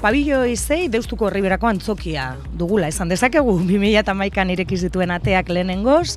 Pabillo izei deustuko herriberako antzokia dugula. Esan dezakegu 2008an ireki zituen ateak lehenengoz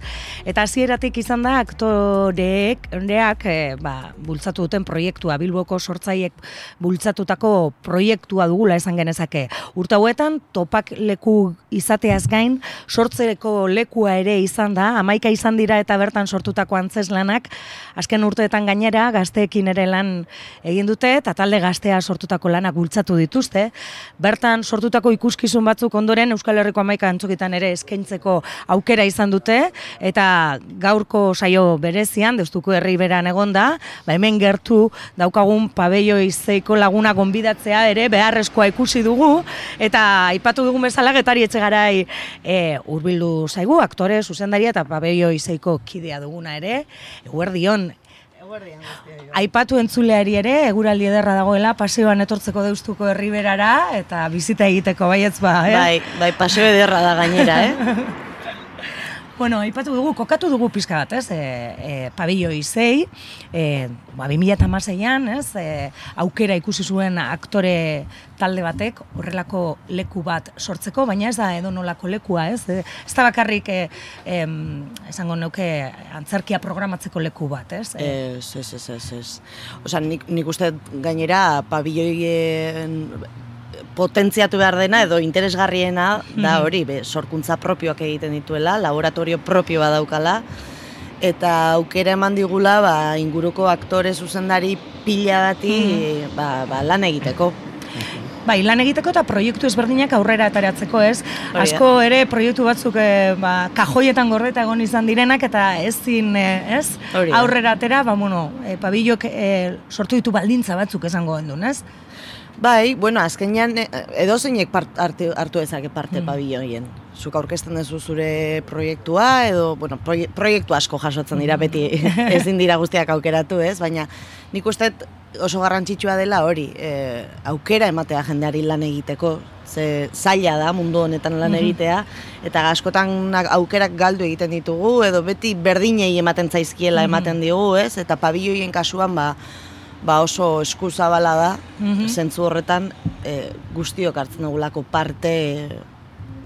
eta hasieratik izan da aktoreek ondeak e, ba, bultzatu duten proiektua. Bilboko sortzaiek bultzatutako proiektua dugula esan genezake. Urte hauetan topak leku izateaz gain sortzereko lekua ere izan da, amaika izan dira eta bertan sortutako antzeslanak azken urteetan gainera gazteekin ere lan egin dute eta talde gaztea sortutako lanak bultzatu dituzte bertan sortutako ikuskizun batzuk ondoren Euskal Herriko amaika antzokitan ere eskaintzeko aukera izan dute, eta gaurko saio berezian, deustuko herri beran egonda, ba hemen gertu daukagun pabeio izeiko laguna gonbidatzea ere beharrezkoa ikusi dugu, eta aipatu dugun bezala getari etxegarai e, urbildu zaigu, aktore, zuzendaria eta pabeio izeiko kidea duguna ere, eguerdion, Aipatu entzuleari ere, eguraldi ederra dagoela, paseoan etortzeko deustuko herriberara eta bizita egiteko baietz ba, eh? Bai, bai, paseo ederra da gainera, eh? Bueno, aipatu dugu, kokatu dugu pizka bat, ez? E, e, pabillo izei, e, ba, 2006an, ez? E, aukera ikusi zuen aktore talde batek horrelako leku bat sortzeko, baina ez da edo nolako lekua, ez? E, ez da bakarrik, e, e, esango neuke, antzerkia programatzeko leku bat, ez? E, ez, ez, ez, ez. Osa, nik, nik uste gainera pabilloien potentziatu behar dena edo interesgarriena da mhm. hori, be, sorkuntza propioak egiten dituela, laboratorio propio daukala eta aukera eman digula ba, inguruko aktore zuzendari pila bati mhm. ba, ba, lan egiteko. Bai, lan egiteko eta proiektu ezberdinak aurrera ataratzeko, ez? Asko ere proiektu batzuk e, ba, kajoietan gordeta egon izan direnak eta ezin, e, ez? Aurrera atera, ba, bueno, e, pabillok e, sortu ditu baldintza batzuk esango gendun, ez? Bai, bueno, azkenean eh, edo zeinek hartu, hartu ezake parte mm. pabilloien. Zuk aurkezten duzu zure proiektua, edo, bueno, proiektu asko jasotzen dira beti ezin dira guztiak aukeratu, ez? Baina nik uste oso garrantzitsua dela hori, e, aukera ematea jendeari lan egiteko, ze zaila da mundu honetan lan mm-hmm. egitea, eta askotan aukerak galdu egiten ditugu, edo beti berdinei ematen zaizkiela mm-hmm. ematen digu, ez? Eta pabilloien kasuan, ba, ba oso eskuzabala da, mm zentzu horretan e, guztiok hartzen dugulako parte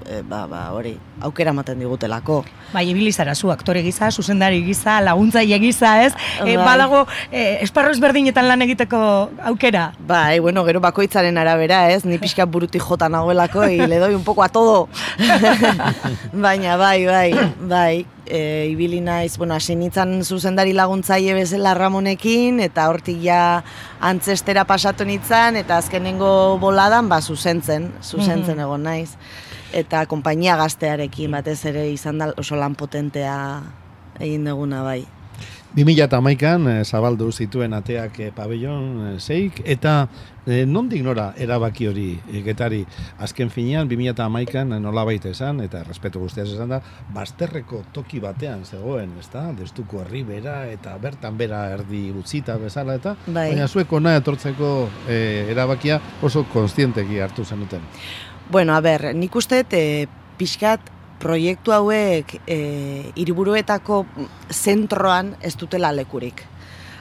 e, ba, ba, hori, aukera ematen digutelako. Bai, ibili zara zu, aktore giza, zuzendari giza, laguntzaile giza, ez? E, bai. badago, e, esparro ezberdinetan lan egiteko aukera? Bai, bueno, gero bakoitzaren arabera, ez? Ni pixka buruti jota nagoelako, y le doy un poco a todo. Baina, bai, bai, bai, e, ibili naiz, bueno, hasi nintzen zuzendari laguntzaile bezala Ramonekin, eta hortik ja antzestera pasatu nintzen, eta azkenengo boladan, ba, zuzentzen, zuzentzen mm egon naiz. Eta konpainia gaztearekin batez ere izan da oso lan potentea egin duguna bai. 2008an e, zabaldu zituen ateak e, pabellon zeik, eta e, nondik nora erabaki hori egetari azken finean 2008an nola baita esan, eta respetu guztiaz esan da, bazterreko toki batean zegoen, ez da, destuko herri bera, eta bertan bera erdi utzita bezala, eta bai. baina zueko nahi atortzeko e, erabakia oso konstienteki hartu zenuten. Bueno, a ber, nik uste, e, pixkat, proiektu hauek e, iriburuetako zentroan ez dutela lekurik.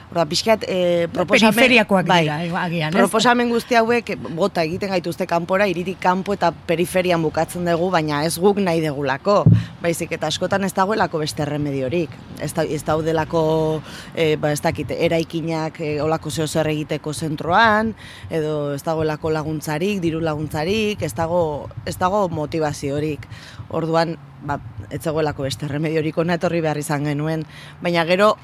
Horda, pixkat, e, proposamen... Periferiakoak bai, dira, agian, Proposamen guzti hauek, bota egiten gaituzte kanpora, iritik kanpo eta periferian bukatzen dugu, baina ez guk nahi degulako. Baizik, eta askotan ez dagoelako beste remediorik. Ez, da, ez daudelako, e, ba, ez dakit, eraikinak e, olako zeo zer egiteko zentroan, edo ez dagoelako laguntzarik, diru laguntzarik, ez dago, ez dago motivaziorik. Orduan, ba, ez dagoelako beste remediorik ona etorri behar izan genuen. Baina gero,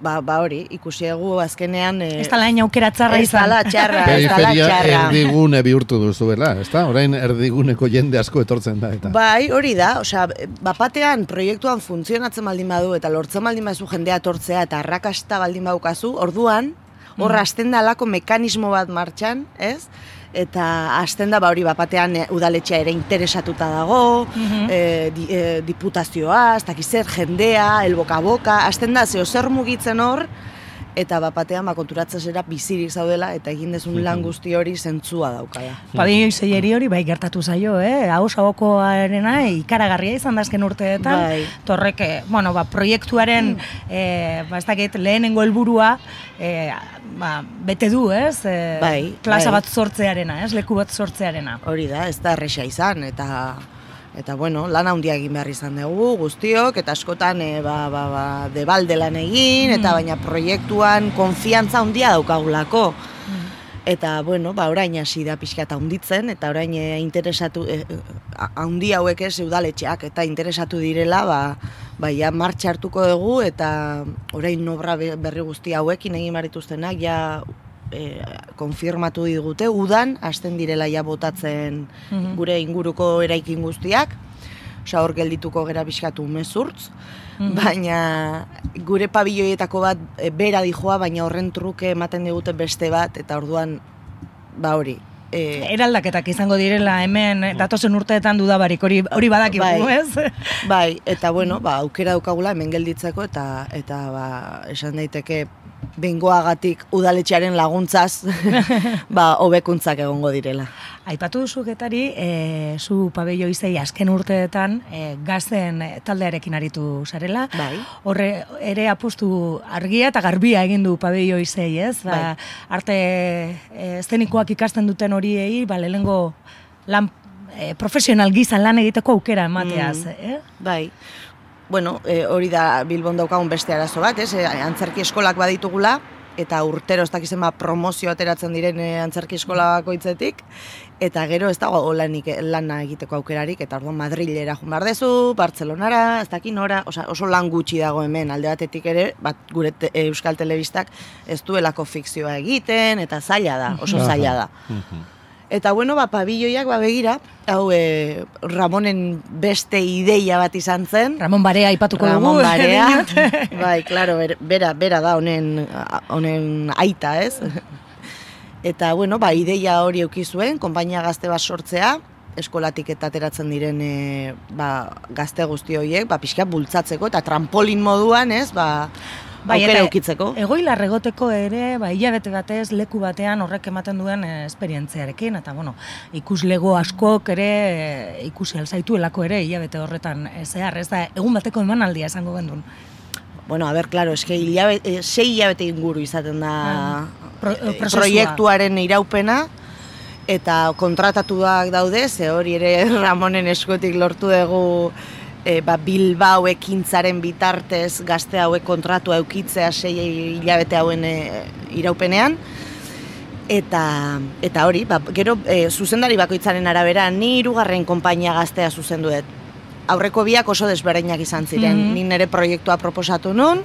ba, ba hori, ikusi egu azkenean... Eh, ez da lain aukera txarra izan. Ez da txarra, ez da txarra. erdigune bihurtu duzu, bela, ez da? Orain erdiguneko jende asko etortzen da. Eta. Bai, hori da, osea, bapatean proiektuan funtzionatzen baldin badu eta lortzen baldin badu jendea etortzea eta arrakasta baldin badukazu, orduan, horra mm. da alako mekanismo bat martxan, ez? eta hasten da ba hori bapatean e, udaletxea ere interesatuta dago, mm di, e, diputazioa, ez dakiz zer jendea, el boka boka, hasten da zeo zer mugitzen hor eta bapatean ba, konturatzen zera bizirik zaudela eta egin dezun lan guzti hori zentzua daukala. Pabio zeieri hori bai gertatu zaio, eh? Hau sabokoarena ikaragarria izan da azken urteetan. Bai. Torrek, eh, bueno, ba, proiektuaren eh, ba, ez dakit, lehenengo helburua eh, ba, bete du, ez? Eh, Bai, plaza bai. bat sortzearena, ez? Leku bat sortzearena. Hori da, ez da erresa izan, eta eta bueno, lan handia egin behar izan dugu guztiok, eta askotan e, ba, ba, ba, debalde lan egin, eta baina proiektuan konfiantza handia daukagulako. Eta, bueno, ba, orain hasi da pixka eta hunditzen, eta orain e, interesatu, e, handi hauek ez udaletxeak, eta interesatu direla, ba, ba, ja martxa hartuko dugu, eta orain obra be- berri guzti hauekin egin barituztenak, ja e, konfirmatu digute, udan, hasten direla ja botatzen Mhm. gure inguruko eraikin guztiak, Osa hor geldituko gera pixkatu mezurtz, Mhm. baina gure pabilloietako bat e, bera dijoa, baina horren truke ematen digute beste bat, eta orduan, ba hori. E, Eraldaketak izango direla hemen eh, datozen urteetan dudabarik hori hori badakigu, Bai. ez? bai, eta bueno, ba, aukera daukagula hemen gelditzeko, eta eta ba, esan daiteke bengoagatik udaletxearen laguntzaz, ba, hobekuntzak egongo direla. Aipatu duzu getari, e, zu pabello izei azken urteetan e, gazten eh, taldearekin aritu zarela. Bai. Horre ere apostu argia eta garbia egin du pabello izei, ez? Ba, Bai. arte e, eszenikoak ikasten duten horiei, ba, lehengo lan e, profesional gizan lan egiteko aukera emateaz, eh? Bai. Bueno, e, hori da Bilbon daukagun beste arazo bat, ez? E, antzerki eskolak baditugula, eta urtero ez dakizen ba promozio ateratzen diren e, antzerki eskola bakoitzetik, eta gero ez dago lanik, lana egiteko aukerarik, eta orduan Madrilera joan behar dezu, Bartzelonara, ez dakin nora, osea, oso lan gutxi dago hemen, alde batetik ere, bat gure te, Euskal Telebistak ez duelako fikzioa egiten, eta zaila da, oso zaila da. Eta bueno, ba, pabilloiak ba, begira, hau e, Ramonen beste ideia bat izan zen. Ramon Barea aipatuko Ramon dugu. Barea, bai, claro, ber- bera, bera da honen, honen aita, ez? Eta, bueno, ba, ideia hori euki zuen, konpainia gazte bat sortzea, eskolatik eta ateratzen diren e, ba, gazte guzti horiek, ba, pixka bultzatzeko, eta trampolin moduan, ez, ba, Bai, aukera eukitzeko. Egoilar egoteko ere, ba, hilabete batez leku batean horrek ematen duen eh, esperientziarekin, eta bueno, ikuslego askok ere eh, ikusi alzaituelako ere hilabete horretan eh, zehar, ez da, egun bateko emanaldia esango gendun. Bueno, a ber, claro, eske hilabete, sei hilabete inguru izaten da Ah, pro- proiektuaren iraupena, eta kontratatuak daude, ze hori ere Ramonen eskutik lortu dugu e, ba, Bilbao ekintzaren bitartez gazte hauek kontratua eukitzea sei hilabete hauen e, iraupenean. Eta, eta hori, ba, gero e, zuzendari bakoitzaren arabera, ni hirugarren konpainia gaztea zuzendu dut. Aurreko biak oso desberdinak izan ziren. Mhm. Ni nire proiektua proposatu nun,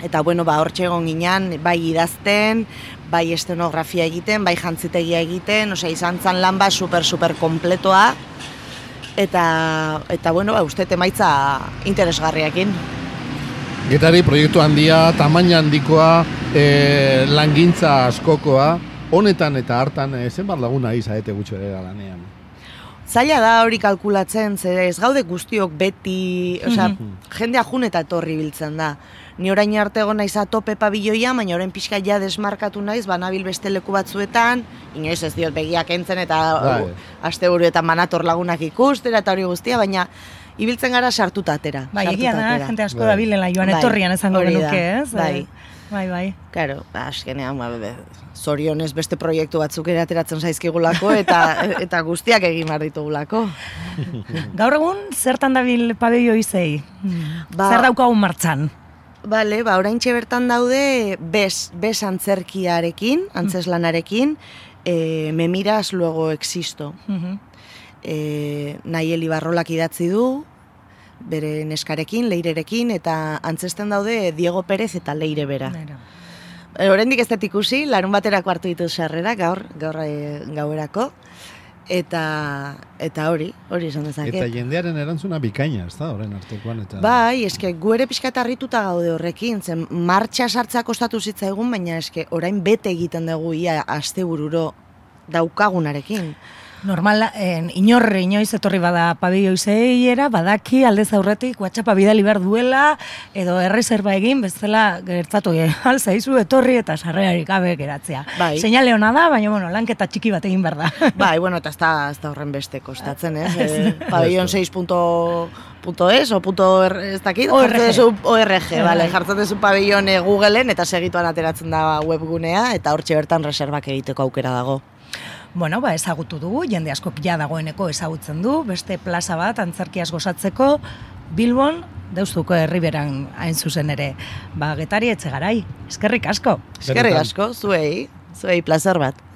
eta bueno, ba, hortxe egon ginean, bai idazten, bai estenografia egiten, bai jantzitegia egiten, osea, izan zan lan bat super, super kompletoa, eta, eta bueno, ba, uste emaitza interesgarriakin. Getari proiektu handia, tamaina handikoa, e, langintza askokoa, honetan eta hartan e, zenbat laguna izaete gutxo ere lanean. Zaila da hori kalkulatzen, ze ez gaude guztiok beti, osea, jendea jun eta etorri biltzen da. Ni orain arte egon naiz atope pabilloia, baina orain pixka ja desmarkatu naiz, banabil beste leku batzuetan, inoiz ez diot begiak entzen eta Bai. uh, asteburuetan manator lagunak ikustera eta hori guztia, baina ibiltzen gara sartuta atera. Bai, egia da, jente asko Bai. da bilela joan Bai, etorrian esango genuke, ez? bai. Bai, bai. Claro, ba, azkenean, ba, zorionez beste proiektu batzuk ere ateratzen zaizkigulako eta eta guztiak egin behar ditugulako. Gaur egun, zertan dabil pabello izei? Ba- Zer daukagun martzan? Bale, ba, orain bertan daude bez, bez antzerkiarekin, antzeslanarekin, e, me miras luego existo. Mhm. E, Naieli Barrolak idatzi du, bere neskarekin, leirerekin, eta antzesten daude Diego Pérez eta leire bera. Nera. E, Oraindik ez dut ikusi, larun baterako hartu ditut sarrera, gaur, gaur e, gauerako, eta, eta hori, hori esan dezaket. Eta jendearen erantzuna bikaina, ez da, horren artekoan. Eta... Bai, eske gu ere pixka eta harrituta gaude horrekin, zen martxa sartzea kostatu zitzaigun, baina eske orain bete egiten dugu ia astebururo daukagunarekin. Normal, en, inorre inoiz etorri bada pabioi zeiera, badaki aldez aurretik WhatsAppa bidali behar duela, edo erreserba egin, bezala gertatu e, alzaizu etorri eta sarreari gabe geratzea. Bai. Seinale hona da, baina bueno, lanketa txiki bat egin behar da. Bai, bueno, eta ez da, ez da horren beste kostatzen, ez? Eh, pabellon 6 punto, punto es, o punto er, ez dakit, ORG. duzu ORG, bale, jartzen duzu pabellon eh, Googleen eta segituan ateratzen da webgunea, eta hortxe bertan reservak egiteko aukera dago. Bueno, ba, ezagutu dugu, jende askok ja dagoeneko ezagutzen du, beste plaza bat antzerkiaz gozatzeko, Bilbon, deustuko herriberan hain zuzen ere, ba, getari etxe garai, eskerrik asko. Eskerrik asko, zuei, zuei plazer bat.